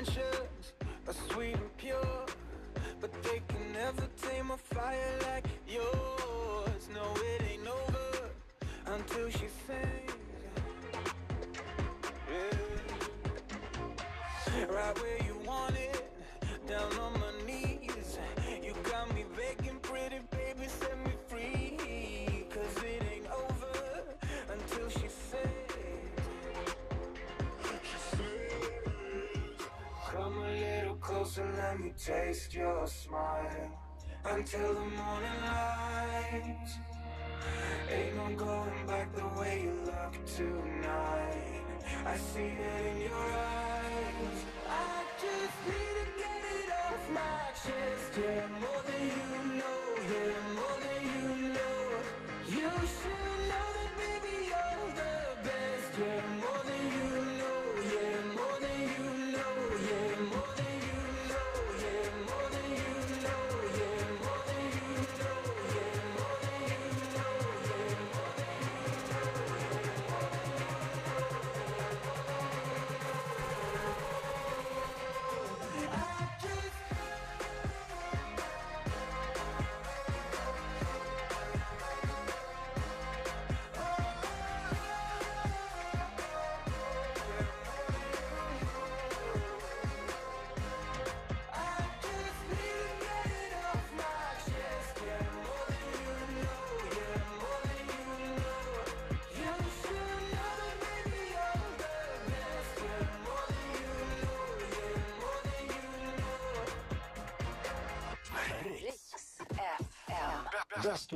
intentions are sweet and pure, but they can never tame a fire like yours. No, it ain't over until she sings. Yeah. Right where you want it, down on my knees. Closer, let me taste your smile. Until the morning light. Ain't no going back the way you look tonight. I see it in your eyes. I just need to get it off my chest. Yeah, more than you know. Yeah, you